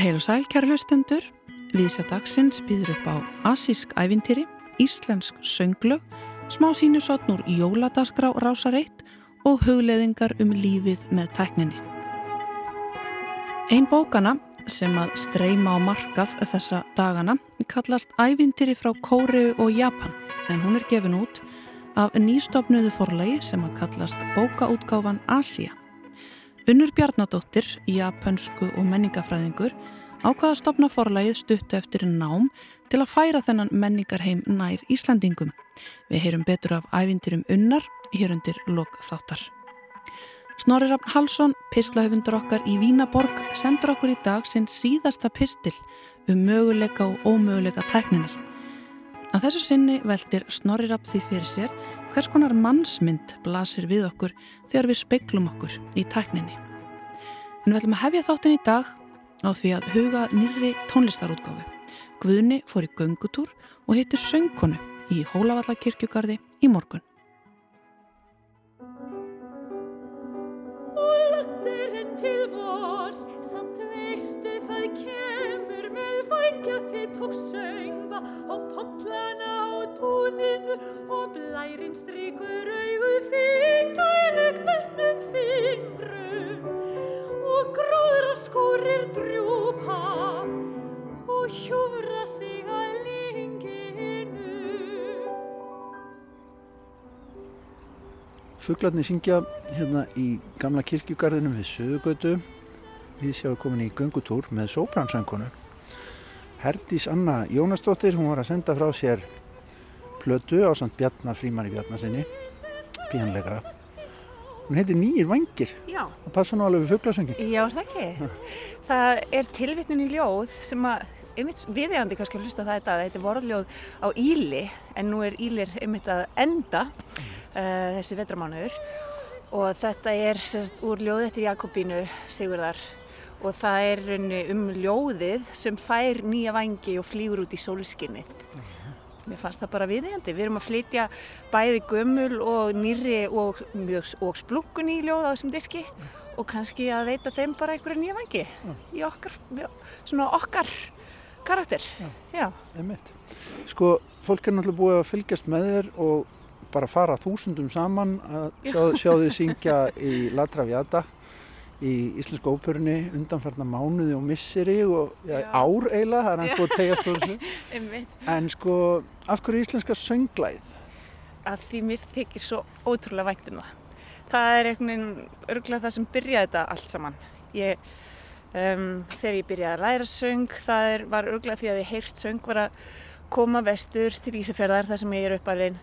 Heil og sæl, kæra hlustendur. Viðsjá dagsins býður upp á asísk ævintýri, íslensk sönglög, smá sínusotn úr jóladaskrá rásareitt og hugleðingar um lífið með tækninni. Einn bókana sem að streyma á markað þessa dagana kallast ævintýri frá Kóreu og Japan en hún er gefin út af nýstofnuðu forlagi sem að kallast bókaútgáfan Asia. Unnur Bjarnadóttir, japansku og menningafræðingur, ákvaða stopna forlægið stuttu eftir nám til að færa þennan menningarheim nær Íslandingum. Við heyrum betur af ævindirum unnar hér undir lok þáttar. Snorri Raffn Halsson, pislahöfundur okkar í Vínaborg, sendur okkur í dag sinn síðasta pistil um möguleika og ómöguleika tækninar. Að þessu sinni veldir Snorri Raffn því fyrir sér hvers konar mannsmynd blasir við okkur þegar við speiklum okkur í tækninni. En við ætlum að hefja þáttin í dag á því að huga nýri tónlistarútgáfi. Guðni fór í göngutúr og heitir söngkonu í Hólavallakirkjugarði í morgun. Og lötturinn til vors, samt veistu það kemur með vækja þitt og söngva og pollana á tóninu og blærin strykur augu þín gælu knötnum fingrum og gróðra skórir drjúpa og hjúfra sig að linginu. Fuglarnir syngja hérna í gamla kirkjugarðinum við Söðugötu. Við sjáum komin í göngutúr með sópransöngunu. Herdís Anna Jónasdóttir, hún var að senda frá sér plötu á samt Bjarnar Frímari Bjarnarsinni, píanlegra. Hún heitir Nýjir vangir. Já, Það passa nú alveg við fuglasöngin. já, er það ekki. Það er tilvittnin í ljóð sem að, einmitt viðeigandi kannski að hlusta það þetta, þetta er vorljóð á Íli, en nú er Ílir einmitt að enda uh, þessi vetramánuður og þetta er sérst úr ljóð eftir Jakobínu Sigurðar og það er um ljóðið sem fær nýja vangi og flýgur út í sólskinnið. Mér fannst það bara viðeigandi. Við erum að flytja bæði gömul og nýri og, mjög, og splungun í ljóð á þessum diski og kannski að veita þeim bara einhverju nýja vangi í okkar, svona okkar karakter. Já. Einmitt. Sko, fólk er náttúrulega búið að fylgjast með þér og bara fara þúsundum saman að sjá, sjá þið syngja í La Traviata í Íslensku óperunni undanfarnar mánuði og misseri og ja, ár eiginlega, það er hans búið að tegja Einmitt. En sko, af hverju íslenska sönglæð? Að því mér þykir svo ótrúlega vænt um það. Það er einhvern veginn örgulega það sem byrjaði þetta allt saman. Ég, um, þegar ég byrjaði að læra söng, það er, var örgulega því að ég heyrt söng var að koma vestur til Ísafjörðar þar sem ég er uppalinn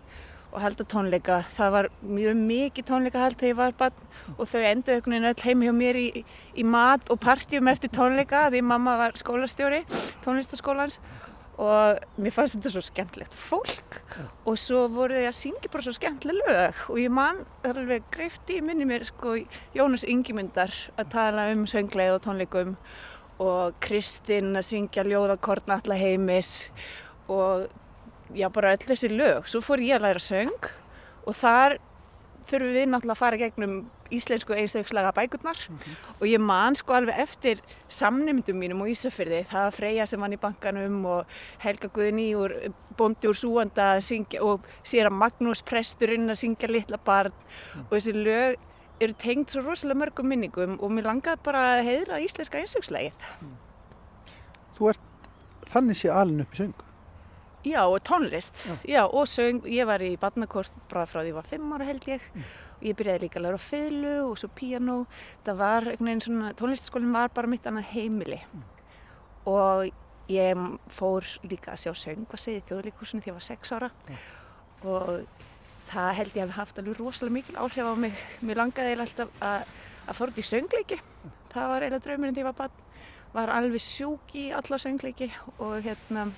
og halda tónleika. Það var mjög mikið tónleikahald þegar ég var barn og þau endaði einhvern veginn öll heim hjá mér í, í mat og partjum eftir tónleika því mamma var skólastjóri tónlistaskólans og mér fannst þetta svo skemmtilegt fólk og svo voru þau að syngja bara svo skemmtileg lög og ég man alveg greifti í minni mér sko Jónas Ingimundar að tala um söngleið og tónleikum og Kristinn að syngja ljóðakorn alla heimis og já bara öll þessi lög. Svo fór ég að læra söng og þar þurfum við náttúrulega að fara gegnum íslensku einstakslaga bækurnar. Og ég man sko alveg eftir samnefndum mínum og Ísafyrði það var Freyja sem vann í bankanum og Helga Guðni úr Bondi úr Súanda að syngja og sér að Magnús presturinn að syngja litla barn. Og þessi lög eru tengt svo rosalega mörgum minningum og mér langaði bara að heiðra íslenska einstakslagið Þú ert þannig sé alin upp í söng. Já, og tónlist. Já. og söng. Ég var í barnakort bara frá því ég var fimm ára held ég. Ég byrjaði líka að læra fiðlu og svo píanó. Það var einhvern veginn svona, tónlistaskólinn var bara mitt annað heimili. Og ég fór líka að sjá söngvasið í þjóðlíkursinu því ég var sex ára. Og það held ég hafi haft alveg rosalega mikil áhrif á mig. Mér langaði eiginlega alltaf að, að fóra út í söngleiki. Það var eiginlega draumurinn því ég var barn. Var alveg sjúk í alla söngleiki og hérna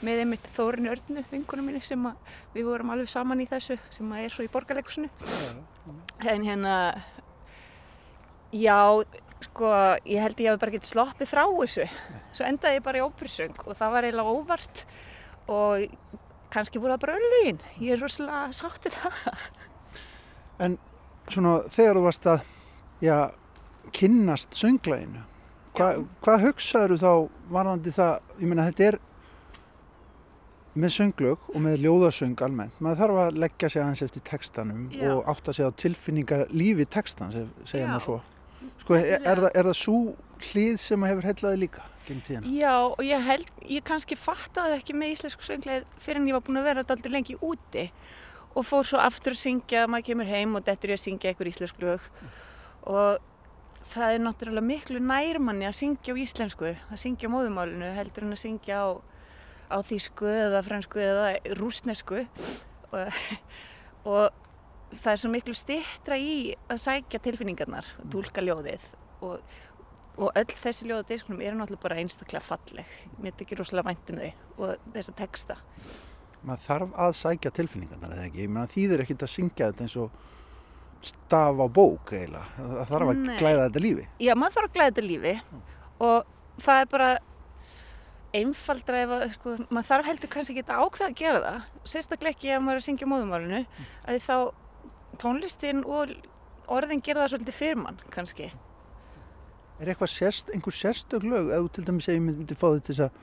með einmitt Þórinu Örnu, vinkunum minni sem að við vorum alveg saman í þessu sem að er svo í borgarleikusinu en hérna já, sko ég held ég hafi bara getið sloppið frá þessu. Svo endaði ég bara í ópersöng og það var eiginlega óvart. Og kannski voru það bara öllugin ég er rosalega sáttið það. En svona þegar þú varst að, já, kynnast sönglæginu. Hva, hvað hugsaður þá varðandi það, ég meina þetta er með sönglög og með ljóðasöng almennt, maður þarf að leggja sig aðeins eftir textanum Já. og átta sig á tilfinningar lífi textans, ef- segja maður svo. Sko, er, er, það, er það svo hlið sem hefur hellaði líka gegn tíðina? Já, og ég held, ég kannski fattaði ekki með íslensku söngleið fyrir en ég var búin að vera alltaf lengi úti og fór svo aftur að syngja, maður kemur heim og dettur ég að syngja einhver íslensku lög og það er náttúrulega miklu nærmanni að syngja á íslensku, að syngja á móðumálinu heldur en að syngja á, á þýsku eða fransku eða rúsnesku og, og það er svo miklu stittra í að sækja tilfinningarnar, að túlka ljóðið. Og, og öll þessi ljóða diskunum eru náttúrulega bara einstaklega falleg. Mér þykir rosalega vænt um þau og þessa texta. Maður þarf að sækja tilfinningarnar eða ekki, ég meina þýðir ekkit að syngja þetta eins og staf á bók eiginlega, það þarf að Nei. glæða þetta lífi. já, maður þarf að glæða þetta lífi og það er bara einfaldra ef að sko, maður þarf heldur kannski ekki að ákveða að gera það sérstaklega ekki ef maður er að syngja móðumálinu að þá tónlistin og orðin gera það svolítið fyrir mann kannski Er eitthvað sérst, einhver sérstök lög, ef þú til dæmis segir myndi, myndi fá þetta þess að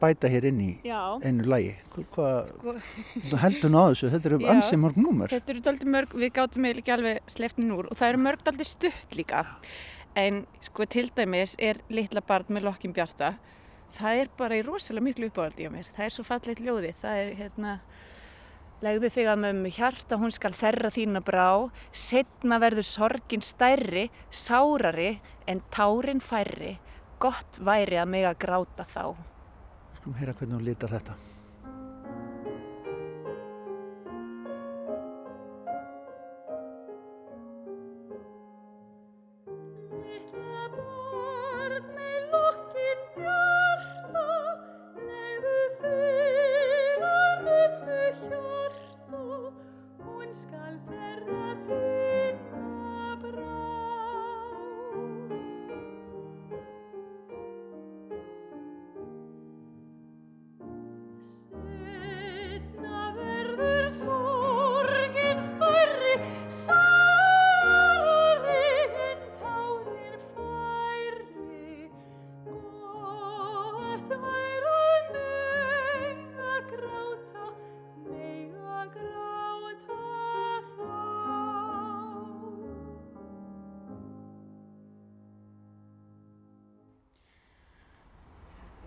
bæta hér inn í já, einu lagi, hvað Sko- heldur ná þessu, þetta eru ansið mörg númer. Þetta eru dálítið mörg, við gátum eiginlega ekki alveg sleftnin úr og það eru mörg dálítið stutt líka. En sko til dæmis er litla barn með lokkin bjarta. Það er bara í rosalega miklu uppáhaldi á mér. Það er svo fallegt ljóði. Það er hérna, legðu þig að mömmu hjarta, hún skal þerra þína brá. Setna verður sorgin stærri, sárari en tárin færri. Gott væri að mega gráta þá. Skulum heyra hvernig hún litar þetta.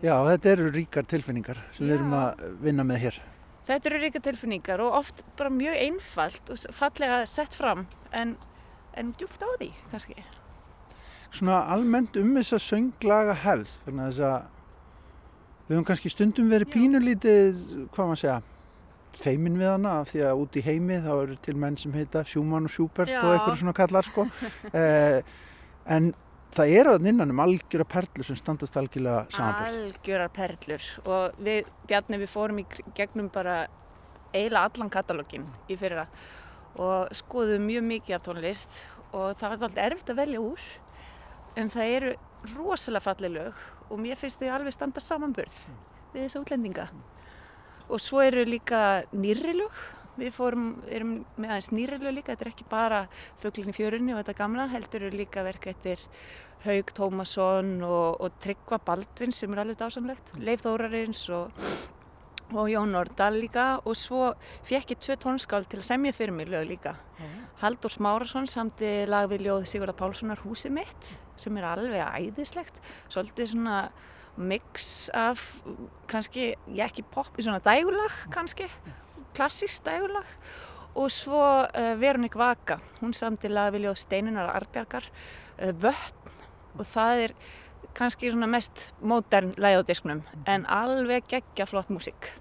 Já, þetta eru ríkar tilfinningar sem við erum Já. að vinna með hér. Þetta eru ríka tilfinningar og oft bara mjög einfalt og fallega sett fram en, en djúft á því kannski. Svona almennt um þess að sönglaga hefð, vegna þess að við höfum kannski stundum verið Já. pínulítið, hvað maður segja, feimin við hana af því að út í heimi þá eru til menn sem heita Schumann og Schubert Já. og einhverju svona kallar sko. eh, en það eru að innan um algjöra perlu sem standast algjörlega samanbyrð. Algjörar perlur. Og við, Bjarni, við fórum í gegnum bara eiginlega allan katalógin í fyrra og skoðum mjög mikið af tónlist og það var alltaf erfitt að velja úr en það eru rosalega falleg lög og mér finnst þau alveg standa samanburð við þessa útlendinga. Og svo eru líka nýrri lög. Við fórum, erum með aðeins nýrri lög líka. Þetta er ekki bara Fuglin í fjörunni og þetta gamla heldur eru líka verk eftir Haug Tómasson og, og Tryggva Baldvin sem er alveg dásamlegt Leif Þórarins og, og Jón Ordal líka. Og svo fekk ég tvö tónskáld til að semja fyrir mig lög líka. Haldur Smárasson samti lag við ljóð Sigurða Pálssonar Húsið mitt sem er alveg æðislegt. Svolítið svona mix af kannski, ég ekki pop í svona dægulag kannski, klassísk dægulag. Og svo uh, Veronik Vaka, hún samti lag við ljóð Steinunar Arbjargar uh, Vötn og það er kannski svona mest mótern læðadisknum en alveg geggja flott músík.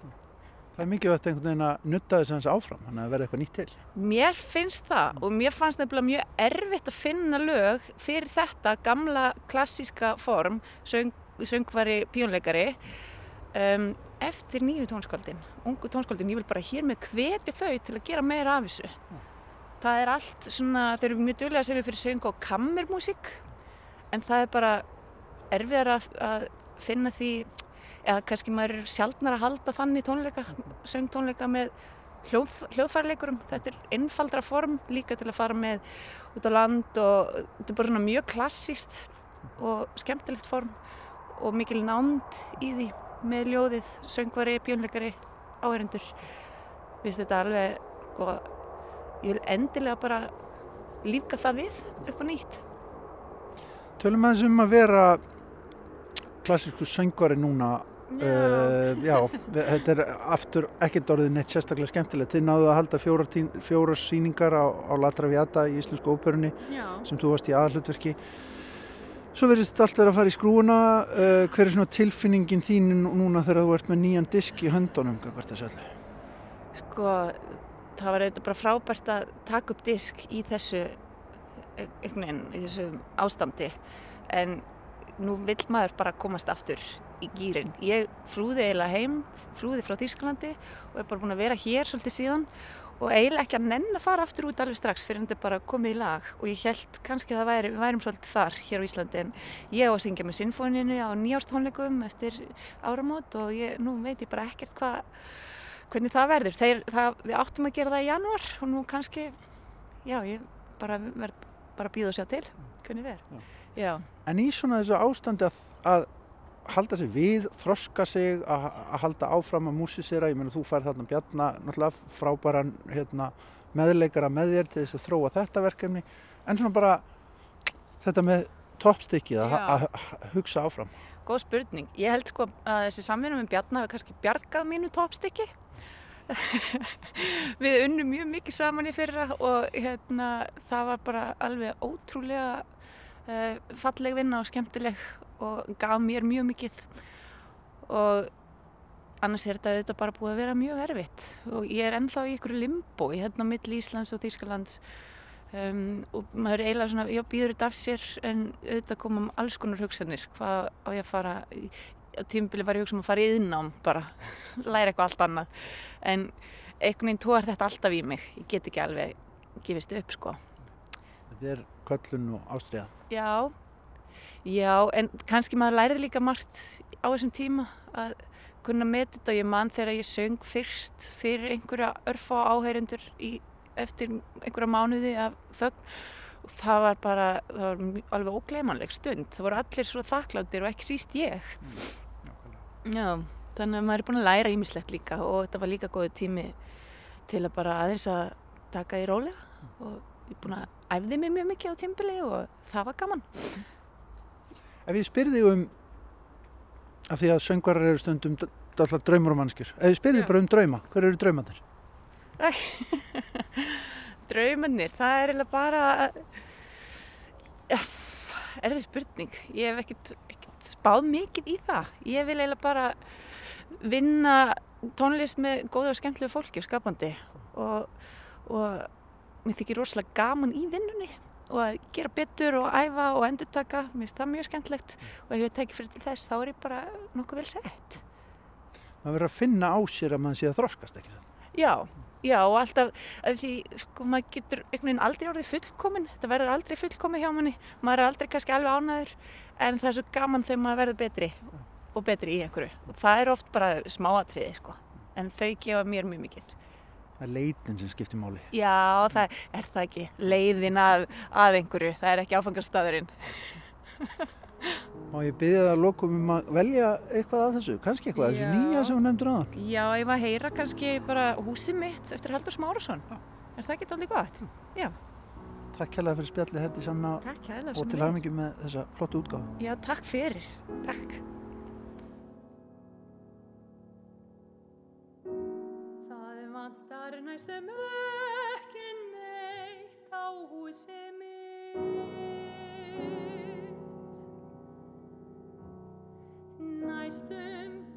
Það er mikið vett einhvern veginn að nutta þess aðeins áfram, þannig að verða eitthvað nýtt til. Mér finnst það og mér fannst nefnilega mjög erfitt að finna lög fyrir þetta gamla klassíska form, söng, söngvari pjónleikari um, eftir nýju tónskáldin, ungu tónskáldin, ég vil bara hér með hvetja þau til að gera meira af þessu. Það er allt svona, þeir eru mjög duglega að segja fyrir söng og kammermúsík en það er bara erfiðar að, finna því eða kannski maður er sjaldnar að halda þannig tónleika, söngtónleika með hljóð, hljóðfærleikurum. Þetta er einfaldra form líka til að fara með út á land og þetta er bara svona mjög klassíst og skemmtilegt form og mikil nánd í því með ljóðið, söngvari, bjónleikari, áherindur. Við þetta alveg, sko, ég vil endilega bara lífga það við upp á nýtt. Tölum aðeins um að vera klassísku söngvari núna. Uh, já, við- þetta er aftur ekkert orðið neitt sérstaklega skemmtilegt. Þið náðu að halda fjórar, tín, fjórar sýningar á, á La Traviata í Íslensku óperunni sem þú varst í aðhlutverki. Svo verðist allt vera að fara í skrúuna. Uh, hver er svona tilfinningin þín núna þegar þú ert með nýjan disk í höndunum? Hvert þessu öllu? Sko, það var auðvitað bara frábært að taka upp disk í þessu, einhvern veginn, í þessu ástandi. En nú vill maður bara komast aftur í gýrin. Ég flúði eiginlega heim, flúði frá Þýskalandi og er bara búin að vera hér svolítið síðan og eiginlega ekki að nenn að fara aftur út alveg strax fyrir en þetta bara komið í lag og ég held kannski að væri, við værim svolítið þar hér á Íslandi en ég á að syngja með sinfóninu á nýjárstónleikum eftir áramót og ég, nú veit ég bara ekkert hvað hvernig það verður. Þeir, það, við áttum að gera það í janúar og nú kannski, já, ég bara verð bara að býða og sjá til hvernig verður. Já. En í svona þessu ástandi að, að halda sig við, þroska sig, að, að halda áfram að músisera, ég meina þú fær þarna Bjarna, náttúrulega frábæran hérna, meðleikara með þér til þess að þróa þetta verkefni, en svona bara þetta með toppstykkið að, að, hugsa áfram. Góð spurning. Ég held sko að þessi samvinna með Bjarnar hafi kannski bjargað mínu toppstykki. Við unnum mjög mikið saman í fyrra og hérna, það var bara alveg ótrúlega uh, falleg vinna og skemmtileg og gaf mér mjög mikið. Og annars er þetta auðvitað bara búið að vera mjög erfitt og ég er ennþá í ykkur limbo hérna milli Íslands og Þýskalands. Um, og maður er eiginlega svona, já, býður þetta af sér en auðvitað komum alls konar hugsanir. Hvað á ég að fara á tímubili var ég hugsa um að fara í yðnám bara, læra eitthvað allt annað en einhvern veginn tóar þetta alltaf í mig ég get ekki alveg gefist upp sko Þetta er köllun og ástriða. Já, já, en kannski maður lærið líka margt á þessum tíma að kunna með þetta. Ég man þegar ég söng fyrst fyrir einhverja örfá áheyrendur í, eftir einhverja mánuði af þögn. Og það var bara, það var alveg ógleymanleg stund. Það voru allir svo þakkláttir og ekki síst ég. Já, þannig að maður er búin að læra ímislegt líka og þetta var líka góðu tími til að bara aðeins að taka því rólega og ég er búin að æfði mig mjög mikið á tímbili og það var gaman. Ef ég spyrði um, af því að söngvarar eru stundum alltaf draumur og mannskjur, ef ég spyrði Já. bara um drauma, hver eru draumandir? Draumarnir, það er eiginlega bara erfið spurning ég hef ekkert spáð mikið í það. Ég vil eiginlega bara vinna tónlist með góða og skemmtilegu fólki og skapandi. Og, og mér þykir rosalega gaman í vinnunni og að gera betur og æfa og endurtaka. Mér finnst það mjög skemmtilegt og ef ég teki fyrir til þess þá er ég bara nokkuð vel sett. Maður verður að finna á sér að maður sé að þroskast ekki. satt? Já, já og alltaf að því sko maður getur einhvern veginn aldrei orðið fullkomin, þetta verður aldrei fullkomið hjá manni, maður er aldrei kannski alveg ánæður en það er svo gaman þegar maður verður betri og betri í einhverju og það er oft bara smáatriði sko en þau gefa mér mjög mikið. Það er leitin sem skiptir máli. Já, það er það ekki, leiðin að, að einhverju, það er ekki áfangarstaðurinn. Má ég byrja það að lokum um að velja eitthvað af þessu, kannski eitthvað af þessu nýja sem þú nefndur aðan. Já, ég var að heyra kannski bara húsið mitt eftir Haldur Smárasson. Er það ekki alveg gott? Já, Takk hérlega fyrir spjallið Herdi hérlega. og til hafingi með þessa flottu útgáfu. Já, takk fyrir. Takk. Það vantar næstum ekki neitt á húsið mitt Næstum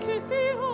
qui qui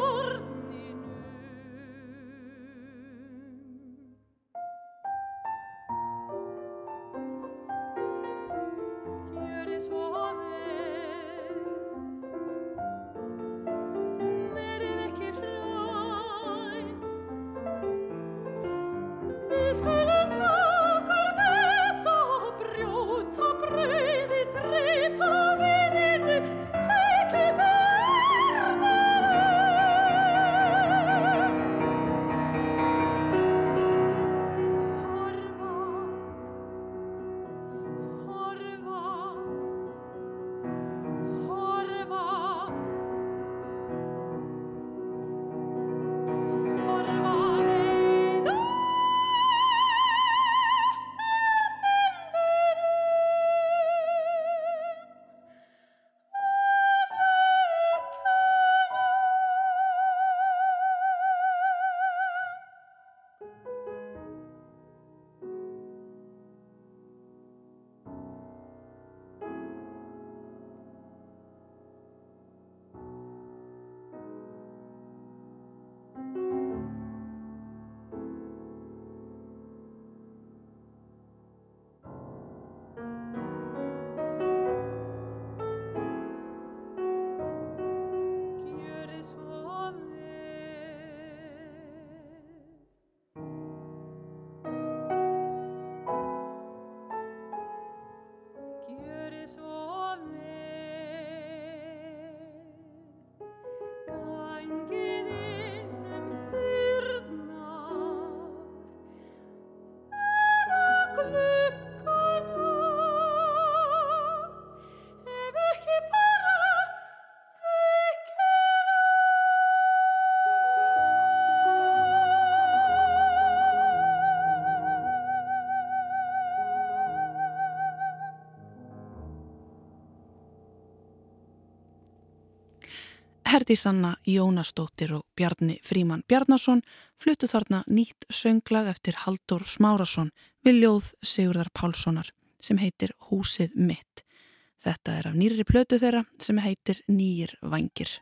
Herdís Anna Jónasdóttir og Bjarni Fríman Bjarnason fluttu þarna nýtt sönglag eftir Haldur Smárasson við ljóð Sigurðar Pálssonar sem heitir Húsið mitt. Þetta er af nýri plötu þeirra sem heitir Nýjir vangir.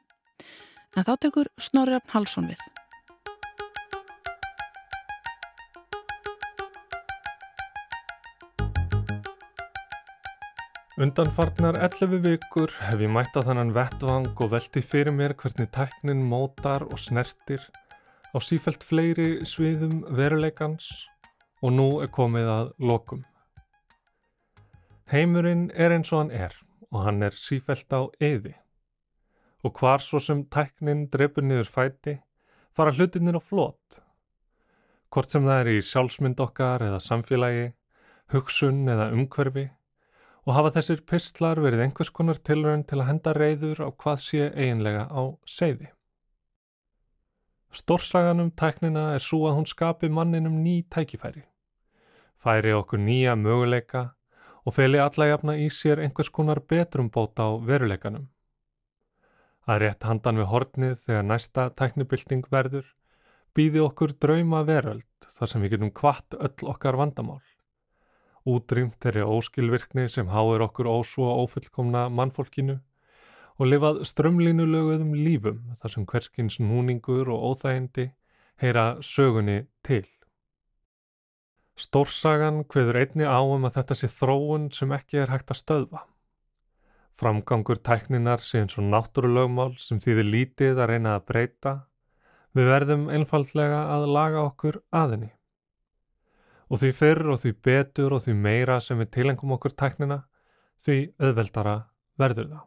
En þá tekur Snorri Rafn Halsson við. Undanfarnar 11 vikur hef ég mætt á þannan vettvang og velti fyrir mér hvernig tæknin mótar og snertir á sífelt fleiri sviðum veruleikans og nú er komið að lokum. Heimurinn er eins og hann er og hann er sífelt á eði. Og hvar svo sem tæknin drefur niður fæti fara hlutinir á flott. Hvort sem það er í sjálfsmynd okkar eða samfélagi, hugsun eða umhverfi og hafa þessir pistlar verið einhvers konar tilraun til að henda reyður á hvað sé eiginlega á seiði. Stórsagan um tæknina er svo að hún skapi manninum ný tækifæri, færi okkur nýja möguleika og feli alla jafna í sér einhvers konar betrumbóta á veruleikanum. Að rétt handan við hornið þegar næsta tæknibilding verður býði okkur drauma veröld þar sem við getum kvart öll okkar vandamál útrýmt þeirri óskilvirkni sem háir okkur ósvo ófullkomna mannfólkinu og lifað strömlínulöguðum lífum þar sem hverskins núningur og óþægindi heyra sögunni til. Stórsagan hveður einni á um að þetta sé þróun sem ekki er hægt að stöðva. Framgangur tækninar sé eins og náttúrulögmál sem þýðir lítið að reyna að breyta, við verðum einfaldlega að laga okkur aðinni og því fyrr og því betur og því meira sem við tilengum okkur tæknina, því auðveldara verður það.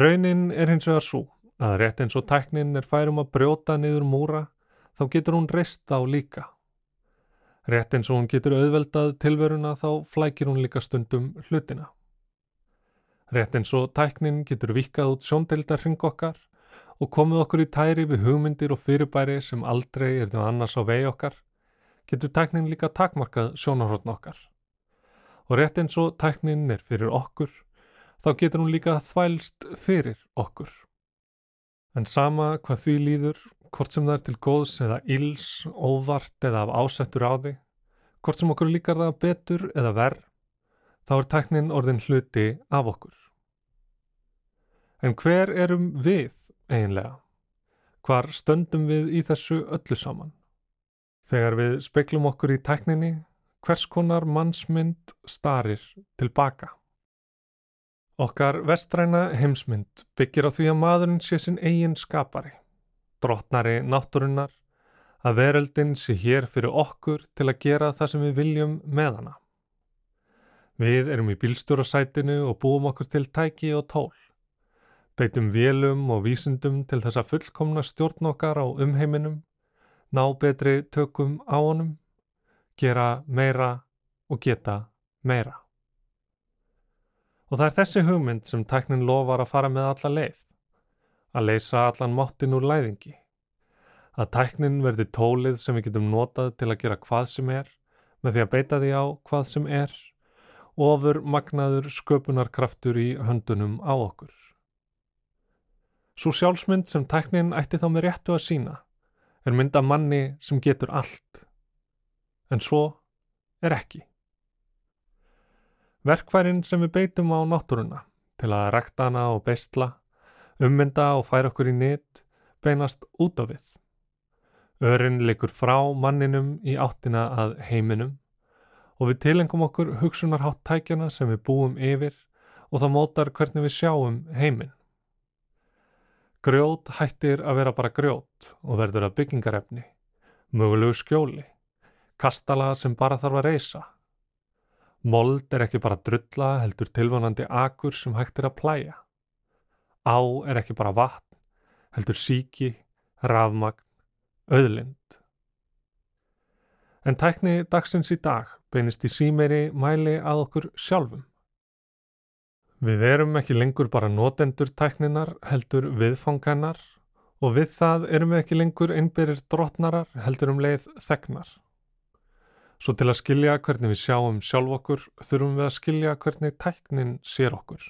Raunin er hins vegar svo að rétt eins og tæknin er færum að brjóta niður múra, þá getur hún reist á líka. Rétt eins og hún getur auðveldað tilveruna þá flækir hún líka stundum hlutina. Rétt eins og tæknin getur vikað út sjóndeildar hring okkar og komið okkur í tæri við hugmyndir og fyrirbæri sem aldrei er þau annars á vegi okkar, getur tæknin líka takmarkað sjónarhóttn okkar. Og rétt eins og tæknin er fyrir okkur, þá getur hún líka þvælst fyrir okkur. En sama hvað því líður, hvort sem það er til góðs eða íls, óvart eða af ásettur á því, hvort sem okkur líkar það betur eða verð, þá er tæknin orðin hluti af okkur. En hver erum við eiginlega? Hvar stöndum við í þessu öllu saman? Þegar við speklum okkur í tækninni, hvers konar mannsmynd starir tilbaka? Okkar vestræna heimsmynd byggir á því að maðurinn sé sinn eigin skapari, drottnari náttúrunnar, að veröldin sé hér fyrir okkur til að gera það sem við viljum með hana. Við erum í bílstjórasætinu og búum okkur til tæki og tól. Beitum vélum og vísindum til þess að fullkomna stjórn okkar á umheiminum, ná betri tökum á honum, gera meira og geta meira. Og það er þessi hugmynd sem tæknin lofar að fara með alla leið, að leysa allan mottin úr læðingi, að tæknin verði tólið sem við getum notað til að gera hvað sem er, með því að beita því á hvað sem er, ofur magnaður sköpunarkraftur í höndunum á okkur. Svo sjálfsmynd sem tæknin ætti þá með réttu að sína er mynda manni sem getur allt, en svo er ekki. Verkfærin sem við beitum á náttúruna til að rekta hana og bestla, ummynda og færa okkur í nýtt, beinast út af við. Örin leikur frá manninum í áttina að heiminum og við tilengum okkur hugsunarhátt tækjana sem við búum yfir og það mótar hvernig við sjáum heiminn. Grjót hættir að vera bara grjót og verður að byggingarefni, mögulegu skjóli, kastala sem bara þarf að reysa. Mold er ekki bara drulla heldur tilvonandi akur sem hægt er að plæja. Á er ekki bara vatn, heldur síki, rafmagn, auðlind. En tækni dagsins í dag beinist í símeiri mæli að okkur sjálfum. Við erum ekki lengur bara notendur tækninar heldur viðfangannar og við það erum við ekki lengur einbyrjir drottnarar heldur um leið þegnar. Svo til að skilja hvernig við sjáum sjálf okkur þurfum við að skilja hvernig tæknin sér okkur.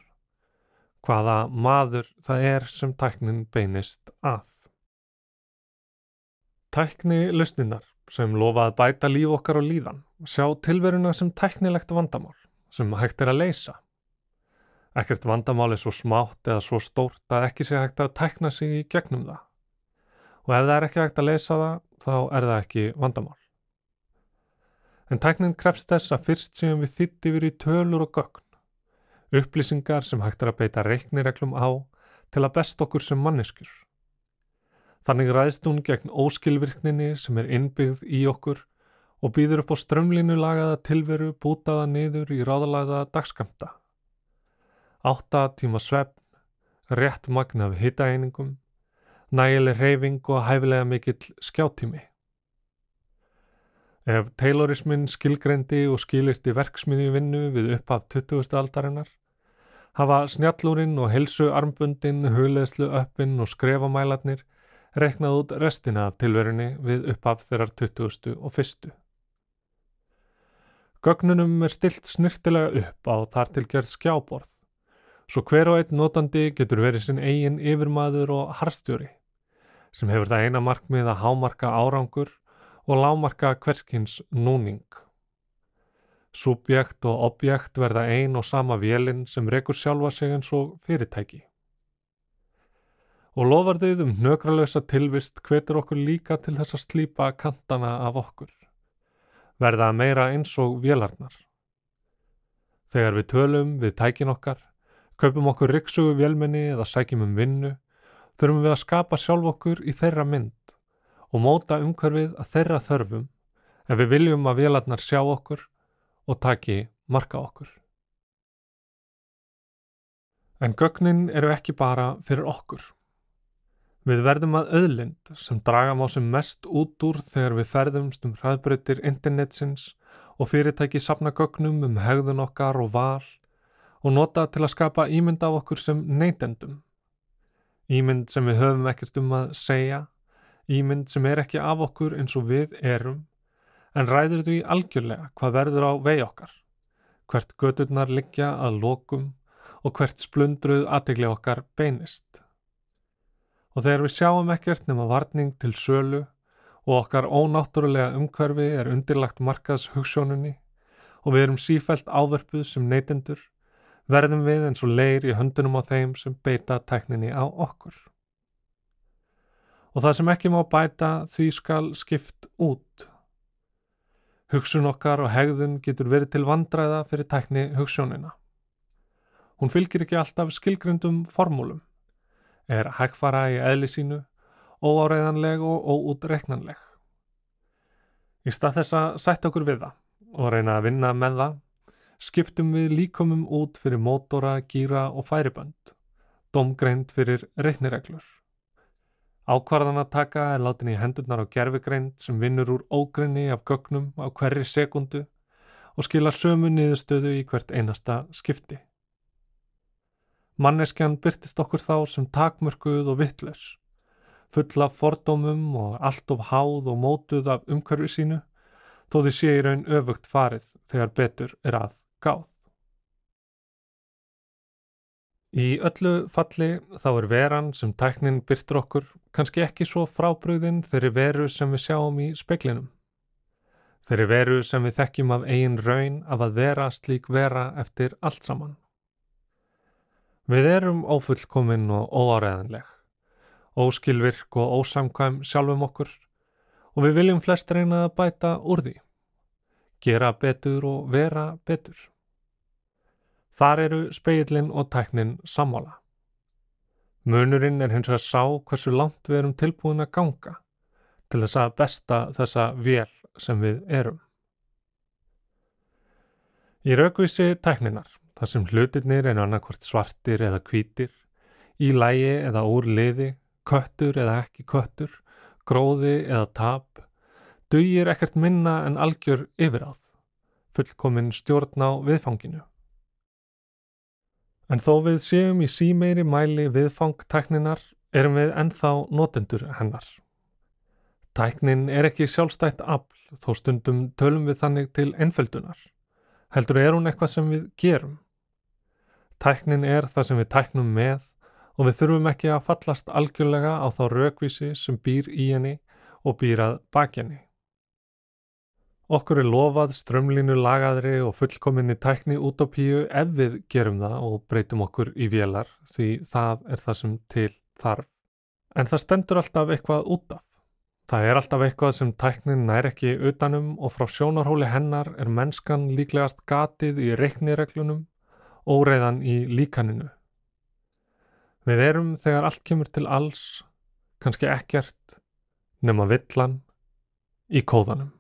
Hvaða maður það er sem tæknin beinist að. Tækni lausninar sem lofa að bæta líf okkar og líðan sjá tilveruna sem tæknilegt vandamál sem hægt er að leysa. Ekkert vandamál er svo smátt eða svo stórt að ekki sé hægt að tækna sig í gegnum það. Og ef það er ekki hægt að leysa það, þá er það ekki vandamál. En tæknin krefst þess að fyrst séum við þitt yfir í tölur og gögn. Upplýsingar sem hægt er að beita reiknireglum á til að best okkur sem manneskur. Þannig ræðst hún gegn óskilvirkninni sem er innbyggð í okkur og býður upp á strömlinu lagaða tilveru bútaða niður í ráðalaða dagskamta. Átta tíma svefn, rétt magna af hittaeiningum, nægileg reyfing og hæfilega mikill skjáttími. Ef Taylorismin skilgreindi og skilirti verksmiði vinnu við upphaf 20. aldarinnar, hafa snjallúrin og helsu armbundin, hugleðslu öppin og skrefamælarnir reknað út restina af tilverunni við upphaf þeirrar 20. og 1. Gögnunum er stilt snirtilega upp á þar til gerð skjáborð, svo hver og einn notandi getur verið sinn eigin yfirmaður og harstjóri, sem hefur það eina markmið að hámarka árangur og lámarka hverskins núning. Subjekt og objekt verða ein og sama vélinn sem rekur sjálfa sig eins og fyrirtæki. Og lofarðið um nökralösa tilvist hvetur okkur líka til þess að slípa kantana af okkur. Verða meira eins og vélarnar. Þegar við tölum við tækin okkar, kaupum okkur riksugu vélmenni eða sækjum um vinnu, þurfum við að skapa sjálf okkur í þeirra mynd og móta umhverfið að þeirra þörfum ef við viljum að vélarnar sjá okkur og taki marka okkur. En gögnin eru ekki bara fyrir okkur. Við verðum að auðlind sem draga má sem mest út úr þegar við ferðumst um hraðbreytir internetsins og fyrirtæki sapna gögnum um hegðun okkar og val og nota til að skapa ímynd af okkur sem neytendum. Ímynd sem við höfum ekkert um að segja, ímynd sem er ekki af okkur eins og við erum, en ræður því algjörlega hvað verður á vegi okkar, hvert göturnar liggja að lokum og hvert splundruð aðtegli okkar beinist. Og þegar við sjáum ekkert nema varning til sölu og okkar ónáttúrulega umhverfi er undirlagt markaðs hugssjónunni og við erum sífælt áverpuð sem neytendur, verðum við eins og leir í höndunum á þeim sem beita tekninni á okkur. Og það sem ekki má bæta því skal skipt út. Hugsun okkar og hegðun getur verið til vandræða fyrir tekni hugssjónina. Hún fylgir ekki alltaf skilgrindum formúlum er hægfara í eðli sínu, óáreiðanleg og óútreiknanleg. Í stað þess að sætta okkur við það og reyna að vinna með það, skiptum við líkumum út fyrir mótora, gýra og færibönd, domgreind fyrir reiknireglur. Ákvarðan að taka er látin í hendurnar á gerfigreind sem vinnur úr ógrinni af gögnum á hverri sekundu og skila sömu niðurstöðu í hvert einasta skipti. Manneskjan byrtist okkur þá sem takmörkuð og vittlaus, full af fordómum og allt of háð og mótuð af umhverfi sínu, þó þið sé í raun öfugt farið þegar betur er að gáð. Í öllu falli þá er veran sem tæknin byrtur okkur kannski ekki svo frábröðin þeirri veru sem við sjáum í speklinum. Þeirri veru sem við þekkjum af eigin raun af að vera slík vera eftir allt saman. Við erum ófullkominn og óáreðanleg, óskilvirk og ósamkvæm sjálfum okkur og við viljum flest reyna að bæta úr því, gera betur og vera betur. Þar eru speilin og tæknin sammála. Munurinn er hins vegar sá hversu langt við erum tilbúin að ganga til þess að besta þessa vél sem við erum. Í raukvísi tækninar þar sem hlutirnir er annarkvort svartir eða kvítir, í lægi eða úr liði, köttur eða ekki köttur, gróði eða tap, dugir ekkert minna en algjör yfiráð, fullkominn stjórn á viðfanginu. En þó við séum í símeiri mæli viðfangtækninar erum við ennþá notendur hennar. Tæknin er ekki sjálfstætt afl þó stundum tölum við þannig til einföldunar. Heldur er hún eitthvað sem við gerum. Tæknin er það sem við tæknum með og við þurfum ekki að fallast algjörlega á þá raukvísi sem býr í henni og býr að baki henni. Okkur er lofað strömlínu lagaðri og fullkominni tækni útópíu ef við gerum það og breytum okkur í vélar því það er það sem til þarf. En það stendur alltaf eitthvað út af. Það er alltaf eitthvað sem tæknin nær ekki utanum og frá sjónarhóli hennar er mennskan líklegast gatið í reiknireglunum óreiðan í líkaninu. Við erum þegar allt kemur til alls, kannski ekkert, nema villan í kóðanum.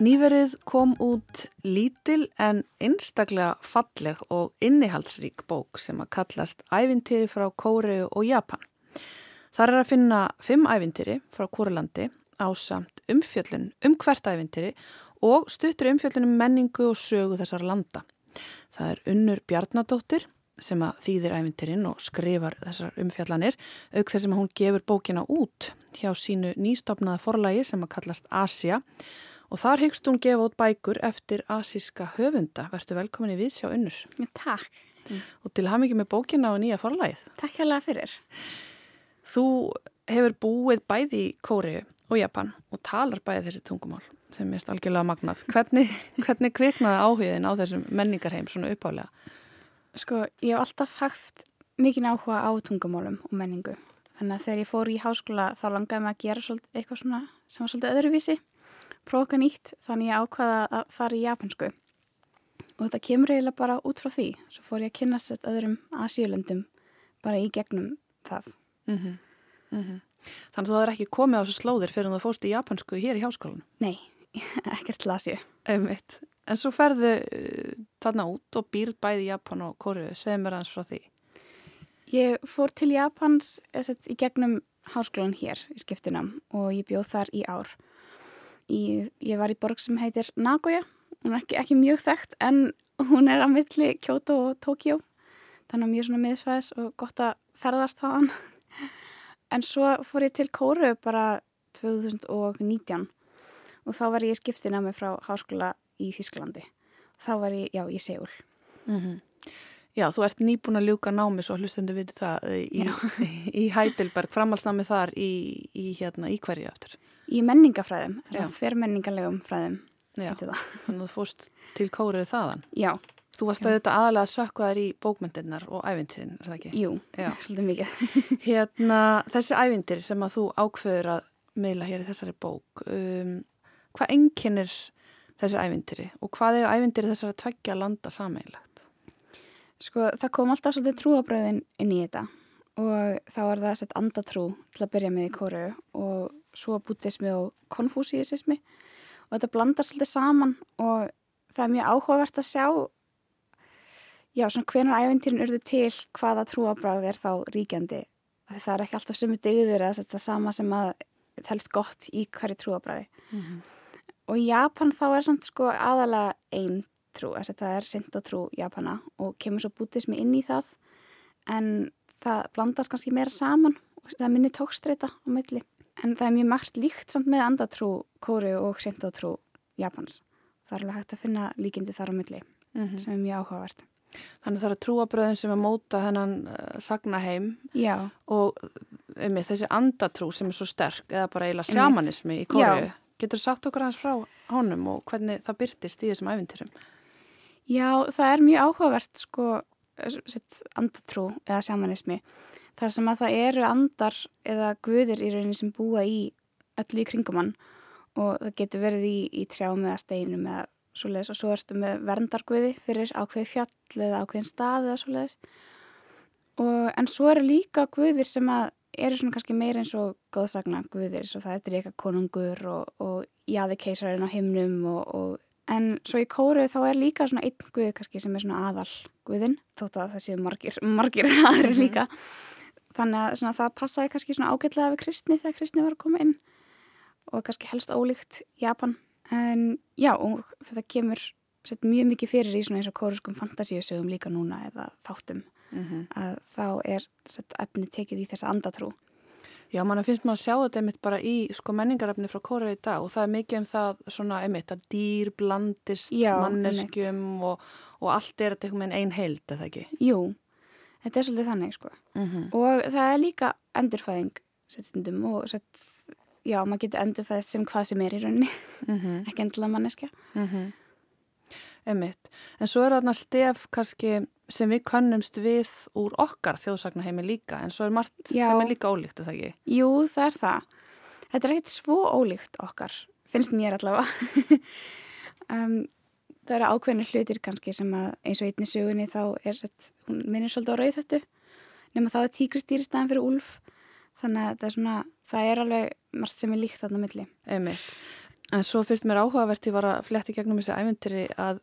Nýverið kom út lítil en einstaklega falleg og innihaldsrík bók sem að kallast Ævintýri frá Kóreu og Japan. Þar er að finna fimm ævintýri frá Kórelandi á samt umfjöllun um hvert ævintýri og stuttur umfjöllun um menningu og sögu þessar landa. Það er Unnur Bjarnadóttir sem að þýðir ævintýrin og skrifar þessar umfjallanir auk þess að hún gefur bókina út hjá sínu nýstofnaða forlægi sem að kallast Asia og þar hyggst hún gefa út bækur eftir asíska höfunda. Vertu velkomin í viðsjá unnur. Takk. Mm. Og til haf mikið með bókina og nýja forlægið. Takk hérlega fyrir. Þú hefur búið bæði í Kóriu og Japan og talar bæði þessi tungumál sem er algjörlega magnað. Hvernig, hvernig kviknaði áhugin á þessum menningarheim svona uppálega? Sko, ég hef alltaf haft mikið áhuga á tungumálum og menningu. Þannig að þegar ég fór í háskóla þá langaði mig að gera eitthvað svona sem var svolítið öðruvísi prófa nýtt þannig ég ákvaða að fara í japansku og þetta kemur eiginlega bara út frá því svo fór ég að kynast þetta öðrum asíulöndum bara í gegnum það. Mm Þannig að það er ekki komið á þessu slóðir fyrir að það fórst í japansku hér í háskólanum. Nei, ekkert lasju. Einmitt. En svo ferðu uh, þarna út og býrð bæði Japan og Kóriðu. Segð mér hans frá því. Ég fór til Japans sett, í gegnum háskólan hér í skiptinam og ég bjóð þar í ár. Í, ég var í borg sem heitir Nagoya. Hún er ekki, ekki mjög þekkt en hún er á milli Kyoto og Tokyo. Þannig að mjög svona miðsvæðis og gott að ferðast þaðan. En svo fór ég til Kóru bara 2019 og þá var ég í skiptinami frá háskóla í Þísklandi. Þá var ég, já, í Seúl. Mm Já, þú ert nýbúin að ljúka námi svo hlustundu viti það eh, í, í Heidelberg, framhalsnámi þar í, í, hérna, í hverju eftir. Í menningafræðum, Já. þver menningarlegum fræðum, þannig að þú fórst til Kóriðu þaðan. Já, Þú varst að þetta aðalega að sökka þær í bókmyndirnar og ævintýrin, er það ekki? jú, Já. svolítið mikið. Hérna, þessi ævintýri sem að þú ákveður að meila hér í þessari bók, um, hvað enginnir þessi ævintýri og hvað er ævintýri þessari tveggja landa sameigilegt? Sko, það kom alltaf svolítið trúabröðin inn í þetta og þá var það sett andatrú til að byrja með í kóru og svo bútismi og konfúsísismi og þetta blandar svolítið saman og það er mjög áhugavert að sjá já, svona hvenar æventýrin urðu til hvaða trúabröð er þá ríkjandi. Það er ekki alltaf sömu dygður eða þetta sama sem að telst gott í hverju trúabröði og í Japan þá er samt sko aðalega ein trú, þess að það er sintotrú Japana og kemur svo bútismi inn í það. En það blandast kannski meira saman og það minni tókstreita á milli en það er mjög margt líkt samt með andatrú Kóru og sintotrú Japans það er alveg hægt að finna líkindi þar á milli Mhm. sem er mjög áhugavert Þannig það eru trúabröðin sem að móta þennan uh, sagnaheim Já, og um, þessi andatrú sem er svo sterk eða bara eiginlega sjamanismi í Kóriðu. Já. Getur þú sagt okkur hans frá honum og hvernig það byrtist í þessum ævintýrum? Já, það er mjög áhugavert sko, andatrú eða sjamanismi. Þar sem að það eru andar eða guðir í rauninni sem búa í öllu í kringum hann og það getur verið í, í trjám eða steinum eða svoleiðis og svo ertu með verndarguði fyrir ákveði fjall eða ákveðin stað eða svoleiðis. Og, en svo eru líka guðir sem að eru svona kannski meira eins og góðsagna guðir, svo það er drega konungur og, og jaði keisarinn á himnum og, og En svo í kóru þá er líka svona einn guð kannski sem er svona aðal guðin, þótt að það séu margir, margir aðrir líka. Þannig að svona, það passaði kannski svona ágætlega við kristni þegar kristni var að koma inn og kannski helst ólíkt Japan. En já, og þetta kemur sett mjög mikið fyrir í svona eins og kóruskum fantasíusögum líka núna eða þáttum Mm að þá er sett efni tekið í þessa andatrú. Já, mann finnst maður að sjá þetta einmitt bara í sko menningarefni frá Kóriðu í dag og það er mikið um það svona einmitt að dýr blandist Já, manneskjum og, og allt er þetta einhvern veginn ein heild, eða ekki? Jú, þetta er svolítið þannig sko. Mm -hmm. Og það er líka endurfæðing stundum og sett, já, maður getur endurfæðist sem hvað sem er í rauninni, ekki endilega manneskja. Mm Einmitt. En svo er þarna stef kannski sem við könnumst við úr okkar þjóðsagnaheimi líka en svo er margt Já. sem er líka ólíkt, eða ekki? Jú, það er það. Þetta er ekkert svo ólíkt okkar, finnst mér allavega. um, það eru ákveðinu hlutir kannski sem að eins og einni sögunni þá er sett, hún minnir svolítið á rauð þetta, nema þá er tígristýri staðan fyrir úlf, þannig að það er svona, það er alveg margt sem er líkt þarna milli. Einmitt. En svo fyrst mér áhugavert ég var að fletti gegnum þessi æventýri að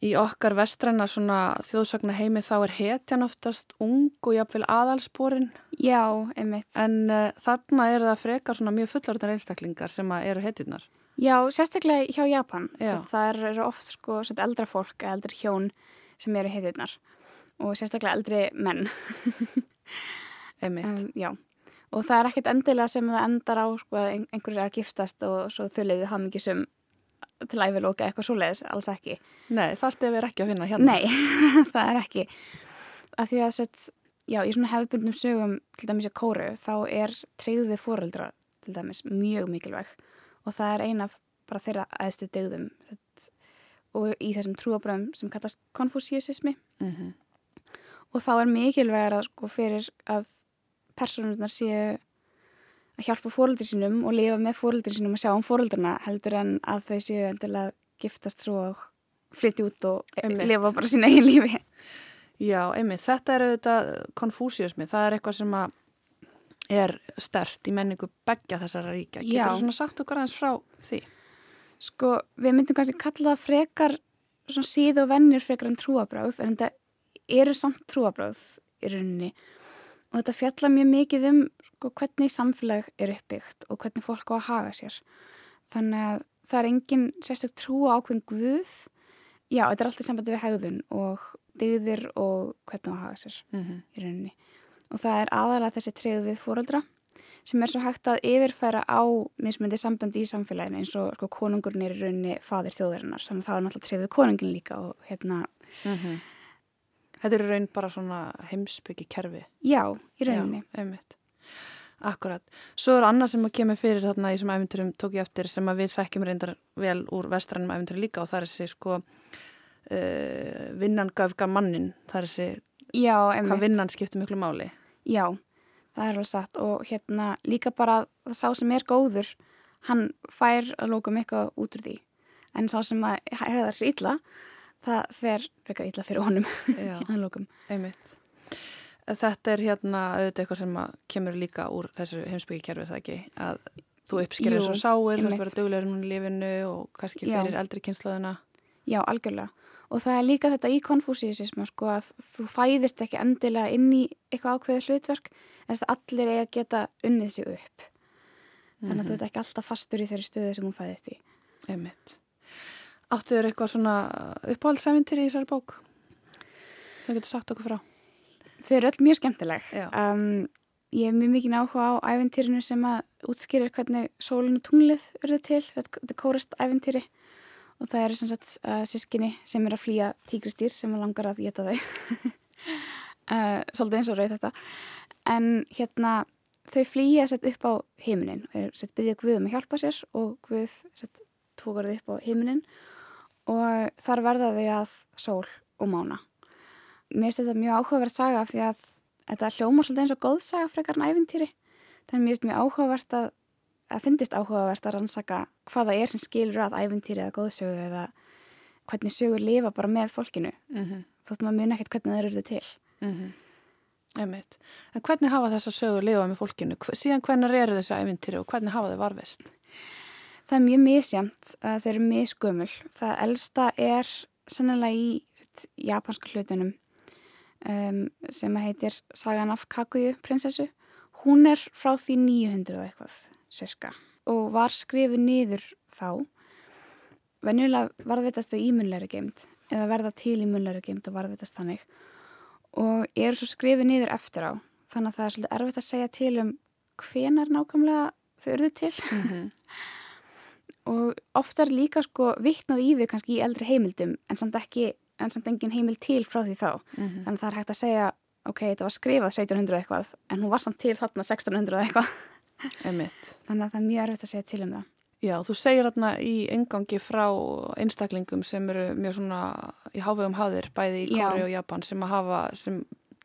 í okkar vestræna svona þjóðsagna heimi þá er hetjan oftast ung og jafnvel aðalsporin Já, einmitt. en uh, þarna eru það frekar svona mjög fullorðnar einstaklingar sem eru hetjurnar. Já, sérstaklega hjá Japan. Já. Það eru oft sko eldra fólk, eldri hjón sem eru heitirnar og sérstaklega eldri menn. Einmitt. Um, já, og það er ekkert endilega sem það endar á sko, að ein- einhverjir er að giftast og svo þau leiði það mikið sem til æviloka eitthvað svoleiðis, alls ekki. Nei, það stef er ekki að finna hérna. Nei, það er ekki. Af því að sett, já, í svona hefðbundnum sögum til dæmis í kóru, þá er treyð við fóreldra til dæmis mjög mikilvæg og það er eina bara þeirra aðstu degðum og í þessum trúabröðum sem kallast konfúsíusismi Mm og þá er mikilvægara sko fyrir að personurnar séu að hjálpa fóreldri sínum og lifa með fóreldri sínum og sjá um fóreldrina heldur en að þau séu endilega giftast svo og flytja út og Einmitt. lifa bara sína eigin lífi. Já, einmitt, þetta er auðvitað konfúsiusmi, það er eitthvað sem að er stert í menningu begja þessara ríkja. Já. Getur þú svona sagt okkar aðeins frá því? Sko, við myndum kannski kalla það frekar svona síð og vennir frekar en trúabráð en þetta eru samt trúabráð í rauninni og þetta fjalla mjög mikið um sko, hvernig samfélag er uppbyggt og hvernig fólk á að haga sér. Þannig að það er engin sérstök trú ákveðin guð. Já, þetta er alltaf í sambandi við hegðun og dyggðir og hvernig á að haga sér Mm -hmm. í rauninni. Og það er aðalega þessi treyðu við fóreldra sem er svo hægt að yfirfæra á mismundi sambandi í samfélaginu eins og sko, konungurinn er í rauninni fadir þjóðarinnar þannig að það er náttúrulega treyðu við konungin líka og hérna, Þetta eru raun bara svona heimsbyggi kerfi. já, í rauninni. Já. Akkurat. Svo er annað sem að kemur fyrir þarna í þessum æfinturum tók ég eftir sem að við þekkjum reyndar vel úr vestrænum æfinturum líka og það er þessi sko uh, vinnan gafga mannin. Það er þessi, Já, hvað vinnan skiptir miklu máli. Já, það er alveg satt og hérna líka bara það sá sem er góður, hann fær að lókum eitthvað út úr því en sá sem að hefða sér illa það fer frekar illa fyrir honum að lókum. einmitt. Þetta er hérna auðvitað eitthvað sem kemur líka úr þessu heimsbyggi kerfi það ekki að þú uppskerir Jú, svo sáir, þú einmitt. að vera duglegur núna í lifinu og kannski fyrir eldri kynslaðina. Já, algjörlega. Og það er líka þetta í konfúsísismu sko að þú fæðist ekki endilega inn í eitthvað ákveðið hlutverk en þess að allir eiga að geta unnið sig upp. Þannig að þú ert ekki alltaf fastur í þeirri stöðu sem hún fæðist í. Einmitt. Áttu þér eitthvað svona uppáhaldsæfintir í þessari bók sem getur sagt okkur frá? Þau eru öll mjög skemmtileg. Um, ég hef mjög mikið áhuga á æventýrinu sem að útskýrir hvernig sólun og tunglið urðu til. Þetta er kórist æventýri og það eru sem sagt uh, sískinni sem er að flýja tígristýr sem langar að geta þau. uh, svolítið eins og rauð þetta. En hérna þau flýja sett upp á heiminin og er sett byggja Guð um að hjálpa sér og Guð sett tókar þau upp á heiminin og þar verða þau að sól og mána. Mér finnst þetta mjög áhugaverð saga af því að þetta hljóma svolítið eins og góð saga frekar en æfintýri. Þannig mér finnst mjög áhugavert að, að finnist áhugavert að rannsaka hvaða er sem skilur að æfintýri eða góðsögu eða hvernig sögur lifa bara með fólkinu. Mm -hmm. Þótt maður mun ekkert hvernig það eru til. Einmitt. En hvernig hafa þessar sögur lifað með fólkinu? Síðan hvernig eru þessi æfintýri og hvernig hafa þau varfist? Það er mjög misjamt að þeir eru misgömmul. Það elsta er sennilega í japanska hlutunum um, sem að heitir Sagan af Kaguyu prinsessu. Hún er frá því 900 og eitthvað, sérska. Og var skrifið niður þá. Venjulega varðvitast þau ímunleiri geimt eða verða til ímunleiri geimt og varðvitast þannig. Og eru svo skrifið niður eftir á. Þannig að það er svolítið erfitt að segja til um hvenar nákvæmlega þau eruðu til. Mm -hmm. og ofta er líka sko vittnað í þau kannski í eldri heimildum en samt ekki, en samt engin heimild til frá því þá. Mhm. Þannig að það er hægt að segja ok, þetta var skrifað 1700 eitthvað en hún var samt til þarna 1600 eitthvað. Einmitt. Þannig að það er mjög erfitt að segja til um það. Já, þú segir þarna í engangi frá einstaklingum sem eru mjög svona í hávegum hafðir, bæði í. Kóri og Japan sem að hafa, sem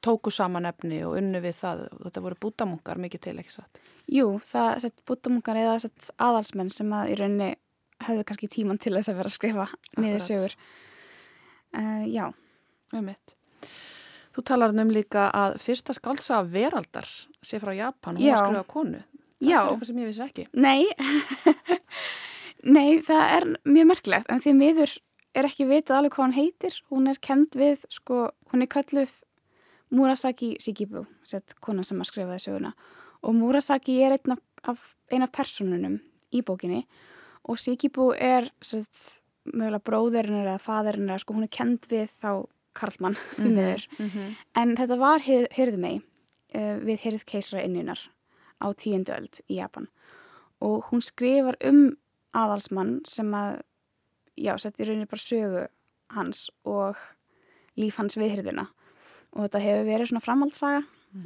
tóku saman efni og unnu við það. Þetta voru bútamunkar mikið til, ekki satt? Jú, það sett búttamunkar eða sett aðalsmenn sem að í rauninni höfðu kannski tíman til þess að vera að skrifa niður sögur. Uh, já, Einmitt. Þú talar um líka að fyrsta skálsa veraldar sé frá Japan, hún Já. var konu. Það Já. er eitthvað sem ég vissi ekki. Nei, nei, það er mjög merkilegt en því miður er ekki vitað alveg hvað hún heitir. Hún er kend við, sko, hún er kölluð Murasaki Shikibu, sett kona sem að skrifaði söguna. Og Murasaki er einn af, ein af personunum í bókinni og Shikibu er sett, mögulega bróðurinn eða faðurinn eða sko hún er kend við þá Karlmann því miður. Mm -hmm. En þetta var hyrð mei uh, við hyrð keisara inninar á tíundu öld í Japan og hún skrifar um aðalsmann sem að, já, settir rauninni bara sögu hans og líf hans við hyrðina og þetta hefur verið svona framhaldssaga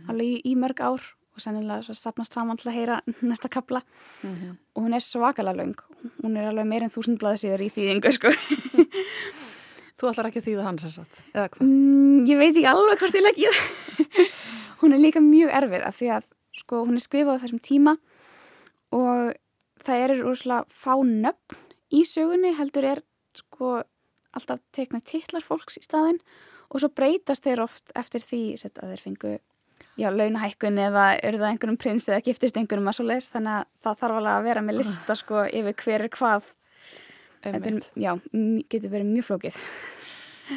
alveg í, í mörg ár og sennilega svo sapnast saman til að heyra næsta kapla og hún er svakalega löng hún er alveg meir en þúsund blaði síður í þýðingu sko. Þú ætlar ekki að þýða hans þess að? Mm, ég veit ekki alveg hvort ég legg það. hún er líka mjög erfið af því að sko, hún er skrifað á þessum tíma og það eru úrslega fá nöfn í sögunni heldur er sko, alltaf tekna titlar fólks í staðin og svo breytast þeir oft eftir því set, að þeir fengu já, launahækkun eða eru það einhverjum prins eða giftist einhverjum að svo leist þannig að það þarf alveg að vera með lista sko yfir hver er hvað. Þetta er, já, getur verið mjög flókið.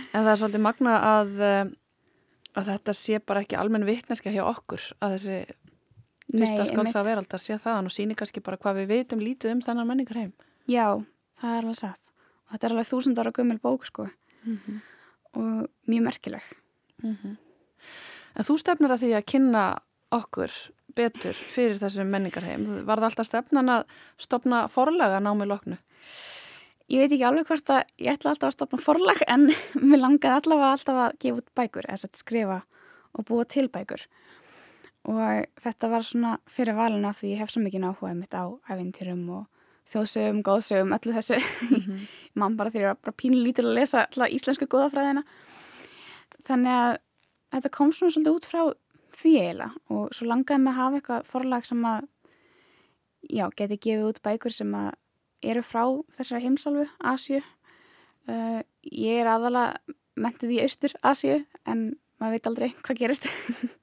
En það er svolítið magna að, eh, að þetta sé bara ekki almenn vitneska hjá okkur að þessi fyrsta skálsa veraldar sé þaðan og síni kannski bara hvað við vitum lítið um þennan menningar heim. Já, það er alveg satt og þetta er alveg þúsund ára gömul bók sko Mhm. og mjög merkileg En þú stefnir að því að kynna okkur betur fyrir þessum menningarheim. Var það alltaf stefnan að stopna forlaga námi loknu? Ég veit ekki alveg hvort að ég ætla alltaf að stopna forlag en mér langaði allavega alltaf að gefa út bækur, eða skrifa og búa til bækur. Og þetta var svona fyrir valinu af því ég hef svo mikið áhuga mitt á æfintýrum og þjóðsögum, góðsögum, öllu þessu. Mann bara þegar ég var bara pínu lítil að lesa alltaf íslensku góðafræðina. Þannig að þetta kom svona svolítið út frá því eiginlega og svo langaði mig að hafa eitthvað forlag sem að, já, geti gefið út bækur sem að eru frá þessari heimsálfu, Asju. Uh, ég er aðalega mentuð í austur Asju en maður veit aldrei hvað gerist.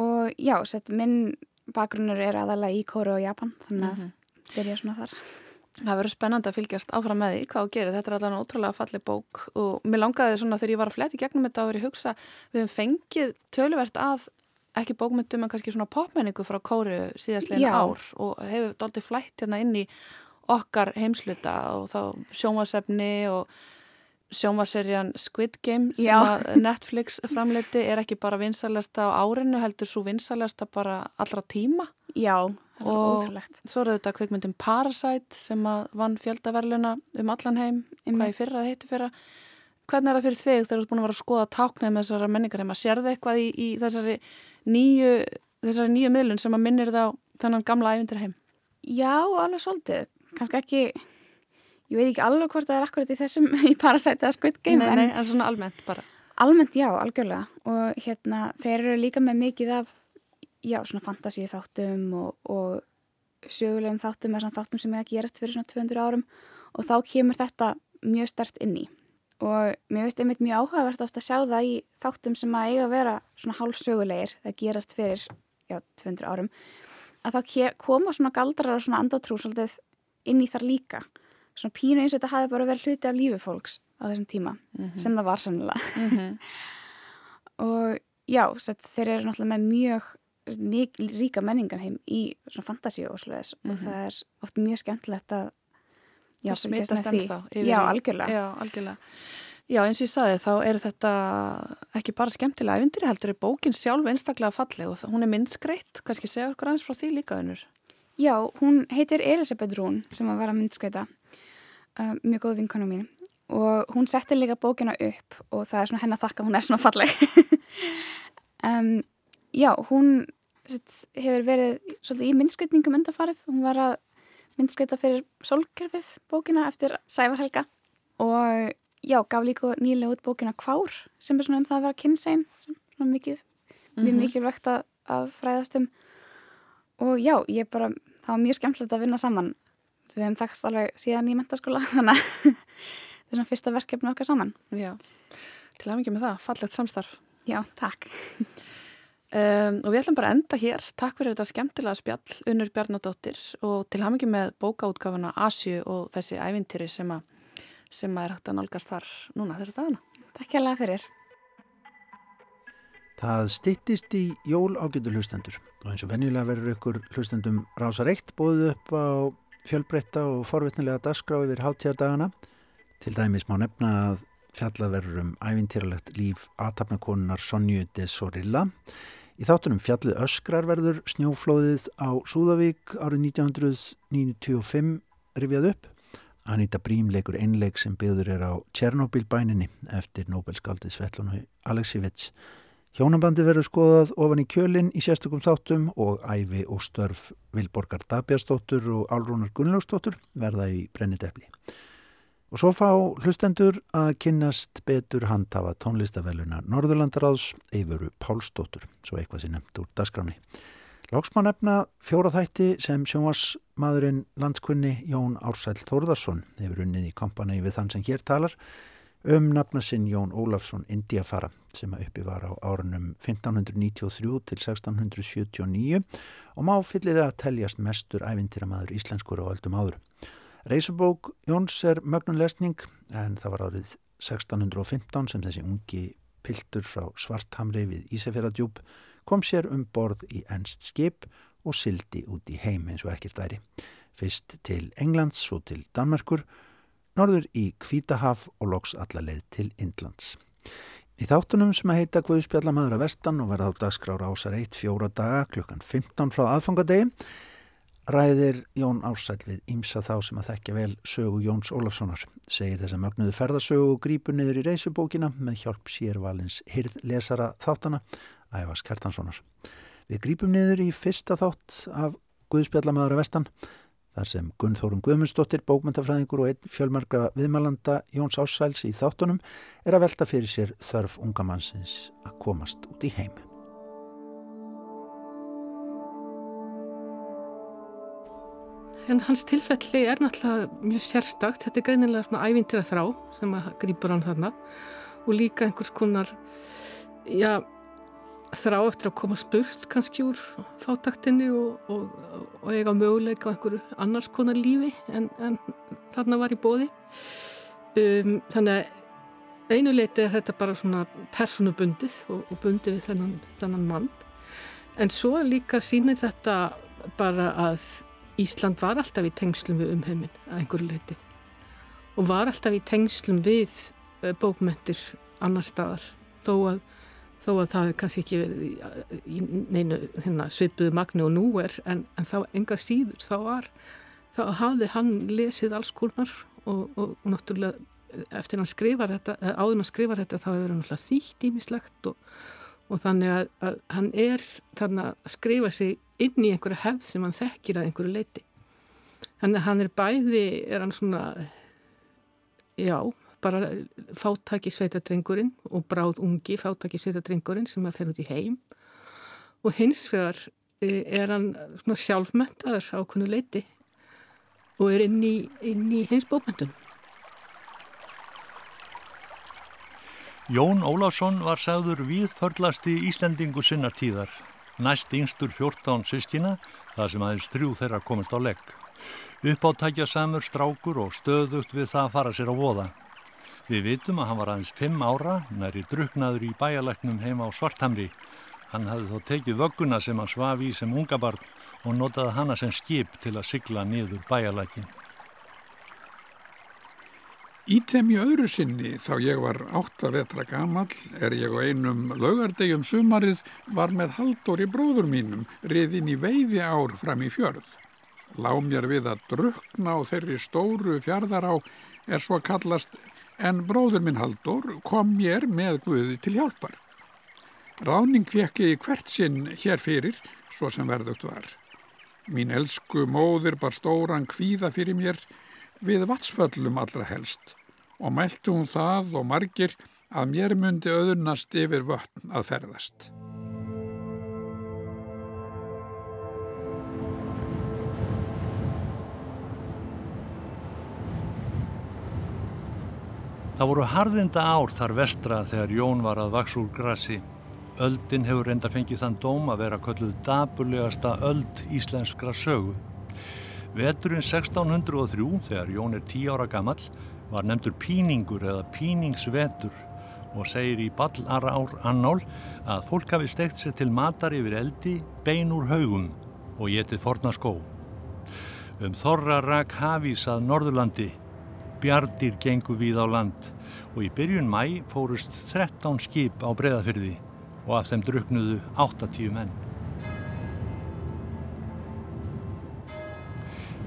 og já, sett, minn bakgrunnur er aðalega í Kóru og Japan þannig að byrja svona þar. Það verður spennandi að fylgjast áfram með því hvað þú gerir. Þetta er allavega ótrúlega fallið bók og mér langaði svona þegar ég var að fletti gegnum þetta og verið hugsa við hefum fengið töluvert að ekki bókmyndum en kannski svona popmenningu frá Kóru síðastlegin ár og hefur daldið flætt hérna inn í okkar heimsluta og þá sjónvasefni og sjónvaserjan Squid Game sem Já. að Netflix framleiti er ekki bara vinsalasta á árinu heldur svo vinsalasta bara allra tíma Já, það Og- ótrúlegt. Svo er þetta kvikmyndin Parasite sem að vann fjöldaverluna um allan heim, hvað í fyrra það heitir fyrra. Hvernig er það fyrir þig þegar þú ert búin að vera að skoða táknið með þessara menningarheima? Sérðu eitthvað í, í þessari nýju, þessari nýju miðlun sem að minnir það á þennan gamla ævindirheim? Já, alveg svolítið. Kannski ekki, ég veit ekki alveg hvort það er akkurat í þessum í Parasite eða Squid Game, nei, nei, en en svona almennt bara. almennt já, algjörlega. Og hérna, þeir eru líka með mikið af, já, svona fantasíu þáttum og, og sögulegum þáttum eða svona þáttum sem er að gerast fyrir svona 200 árum og þá kemur þetta mjög stert inn í. Og mér veist einmitt mjög áhugavert ofta að sjá það í þáttum sem að eiga að vera svona hálfsögulegir, það gerast fyrir, já, 200 árum, að þá koma svona galdrar og svona andatrú svolítið inn í þar líka. Svona pínu eins og þetta hafi bara verið hluti af lífi fólks á þessum tíma, sem það var sannilega. Mm Og já, þeir eru náttúrulega með mjög ríka menningarheim í svona fantasíu og svoleiðis og það er oft mjög skemmtilegt að já, því. ennþá yfir Já, algjörlega. Já, algjörlega. Já, eins og ég saði þá er þetta ekki bara skemmtilega ævindiri heldur er bókin sjálf einstaklega falleg og hún er myndskreitt, kannski segja okkur aðeins frá því líka unnur. Já, hún heitir Elisabeth Rún sem að vera myndskreita uh, mjög góð vinkonu mín. Og hún setti líka bókina upp og það er svona henn að þakka hún er svona falleg. Um, Já, hún sett, hefur verið svolítið í myndskreitningum undarfarið hún var að myndskreita fyrir solkerfið bókina eftir Sævar Helga. Og já, gaf líka nýlega út bókina Kvár sem er svona um það að vera kynsein sem svona mikið, mjög mikilvægt að, að fræðast um. Og já, ég bara, það var mjög skemmtilegt að vinna saman við hefum þakst alveg síðan í mentaskóla þannig að þetta er svona fyrsta verkefni okkar saman Já, til að mikið með það, fallegt samstarf. Já, takk Um, og við ætlum bara að enda hér. Takk fyrir þetta skemmtilega spjall, Unnur Bjarnadóttir og til hamingi með bókaútgáfuna Asju og þessi ævintýri sem, að, sem að er hægt að nálgast þar núna þessa dagana. Takk hérlega fyrir Það styttist í jól ágætu hlustendur og eins og venjulega verður ykkur hlustendum rásar eitt bóðið upp á fjölbreytta og forvitnilega dagskrá yfir hátíðardagana. Til dæmis má nefna að fjalla verður um ævintýralegt líf aðtapnakonunar Sonju de Sorilla. Í þáttunum fjallið öskrar verður snjóflóðið á Súðavík árið 1995 rifjað upp. Anita Brím leikur einleik sem byggður er á Tjernobyl-bæninni eftir Nobelskaldið Svetlunu Aleksivits. Hjónabandi verður skoðað ofan í kjölinn í sérstökum þáttum og æfi og störf Vilborgar Dabjarsdóttur og Álrúnar Gunnlaugsdóttur verða í brennidefli. Og svo fá hlustendur að kynnast betur handhafa tónlistaveluna Norðurlandaráðs Eifuru Pálsdóttur, svo eitthvað sem nefnt úr dasgráni. Lóksmann nefna fjóra þætti sem sjónvarsmaðurinn landskunni Jón Ársæll Þórðarsson hefur unnið í kompani við þann sem hér talar um nafnasinn Jón Ólafsson Indiafara sem að uppi var á árunum 1593 til 1679 og má fyllir að teljast mestur ævintýramaður íslenskur og öldum áður. Reysubók Jóns er mögnun lesning en það var árið 1615 sem þessi ungi piltur frá Svarthamri við Ísafjörðadjúb kom sér um borð í ennst skip og sildi út í heim eins og ekkert væri. Fyrst til Englands og til Danmarkur, norður í Kvítahaf og loks allarleið til Indlands. Í þáttunum sem að heita Guðspjallamæður að vestan og verða á dagskrár ásar 1 fjóra daga klukkan 15 frá aðfangadegi ræðir Jón Ársæl við ímsa þá sem að þekkja vel sögu Jóns Ólafssonar. Segir þess að mögnuðu ferðasögu og grípur niður í reysubókina með hjálp sérvalins hyrð lesara þáttana Ævas Kertanssonar. Við grípum niður í fyrsta þátt af Guðspjallamæður að vestan þar sem Gunnþórum Guðmundsdóttir, bókmyndafræðingur og einn fjölmargra viðmælanda Jóns Ársæls í þáttunum er að velta fyrir sér þörf ungamannsins að komast út í heim. En hans tilfelli er náttúrulega mjög sérstakt. Þetta er greinilega svona ævintýra þrá sem að grýpur hann þarna og líka einhvers konar, já, þrá eftir að koma spurt kannski úr fátaktinni og, og, og eiga möguleika á einhverju annars konar lífi en, en þarna var í bóði. Um, þannig að einu leiti er þetta bara svona personubundið og, og bundið við þennan, þennan mann. En svo líka sínir þetta bara að Ísland var alltaf í tengslum við umheiminn að einhverju leiti og var alltaf í tengslum við bókmentir annar staðar þó að, þó að það er kannski ekki verið í, neinu hérna, svipuðu magni og nú er en, en þá enga síður þá var þá hafði hann lesið alls konar og, og, náttúrulega eftir hann skrifar þetta, áður hann skrifar þetta þá hefur hann náttúrulega þýtt ímislegt og, og þannig að, að hann er þannig að skrifa sig inn í einhverju hefð sem hann þekkir að einhverju leiti. Þannig að hann er bæði, er hann svona, já, bara fátæki sveitadrengurinn og bráð ungi fátæki sveitadrengurinn sem að fer út í heim og hins vegar er hann svona sjálfmentaður á konu leiti og er inn í, inn í hins bókmyndun. Jón Ólafsson var sagður viðförlasti Íslendingu sinnar tíðar næst yngstur 14 sískina, það sem aðeins þrjú þeirra komist á legg. Uppáttækja samur strákur og stöðugt við það að fara sér á voða. Við vitum að hann var aðeins 5 ára, næri druknaður í bæjaleknum heima á Svarthamri. Hann hafði þó tekið vögguna sem hann svaf í sem ungabarn og notaði hana sem skip til að sigla niður bæjalekin. Ítem í öðru sinni þá ég var átta vetra gamall er ég á einum laugardegjum sumarið var með haldóri bróður mínum riðin í veiði ár fram í fjörð. Lá mér við að drukna á þeirri stóru fjörðar á er svo kallast en bróður minn haldur kom mér með Guði til hjálpar. Ráning fekk ég hvert sinn hér fyrir svo sem verðugt var. Mín elsku móðir bar stóran kvíða fyrir mér við vatsföllum allra helst og mæltu hún það og margir að mér myndi öðurnast yfir vötn að ferðast. Það voru harðinda ár þar vestra þegar Jón var að vaks úr grassi. Öldin hefur reynda fengið þann dóm að vera kölluð daburlegasta öld íslenskra sögu. Veturinn 1603, þegar Jón er 10 ára gammal, var nefndur píningur eða píningsvetur og segir í ballara ár annál að fólk hafi steikt sér til matar yfir eldi bein úr haugum og getið forna skó. Um þorra rak hafís að Norðurlandi, bjardir gengu við á land og í byrjun mæ fórust 13 skip á breðafyrði og af þeim druknuðu 80 menn.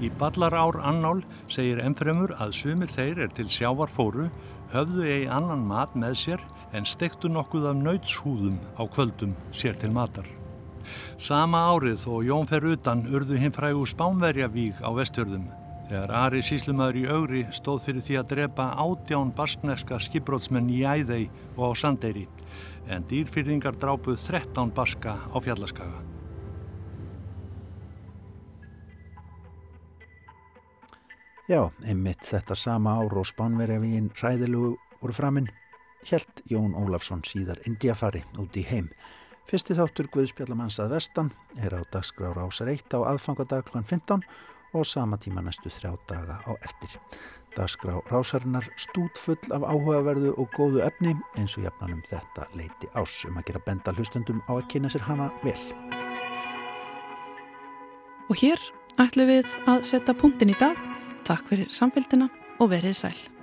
Í ballarár annál segir ennfremur að sumir þeir er til sjávar fóru höfðu eigi annan mat með sér en stektu nokkuð af nautshúðum á kvöldum sér til matar. Sama árið og Jón fer utan urðu hinn frægu spánverjavík á vestjörðum þegar Ari Síslumöður í augri stóð fyrir því að drepa átján baskneska skipbrótsmenn í Æðei og á Sandeyri en dýrfyrðingar drápuð 13 baska á fjallaskaga. Já, einmitt þetta sama ár og Spánverjavíin hræðilegu voru framinn helt Jón Ólafsson síðar Indiafari út í heim. Fyrsti þáttur Guðspjallamanns að vestan er á dagskrár ásar 1 á aðfangadag kl. 15 og sama tíma næstu þrjá daga á eftir. Dagskrá rásarinnar stútfull af áhugaverðu og góðu efni eins og jafnanum þetta leiti ás um að gera benda hlustendum á að kynna sér hana vel. Og hér ætlum við að setja punktin í dag. Takk fyrir samfélgina og verið sæl.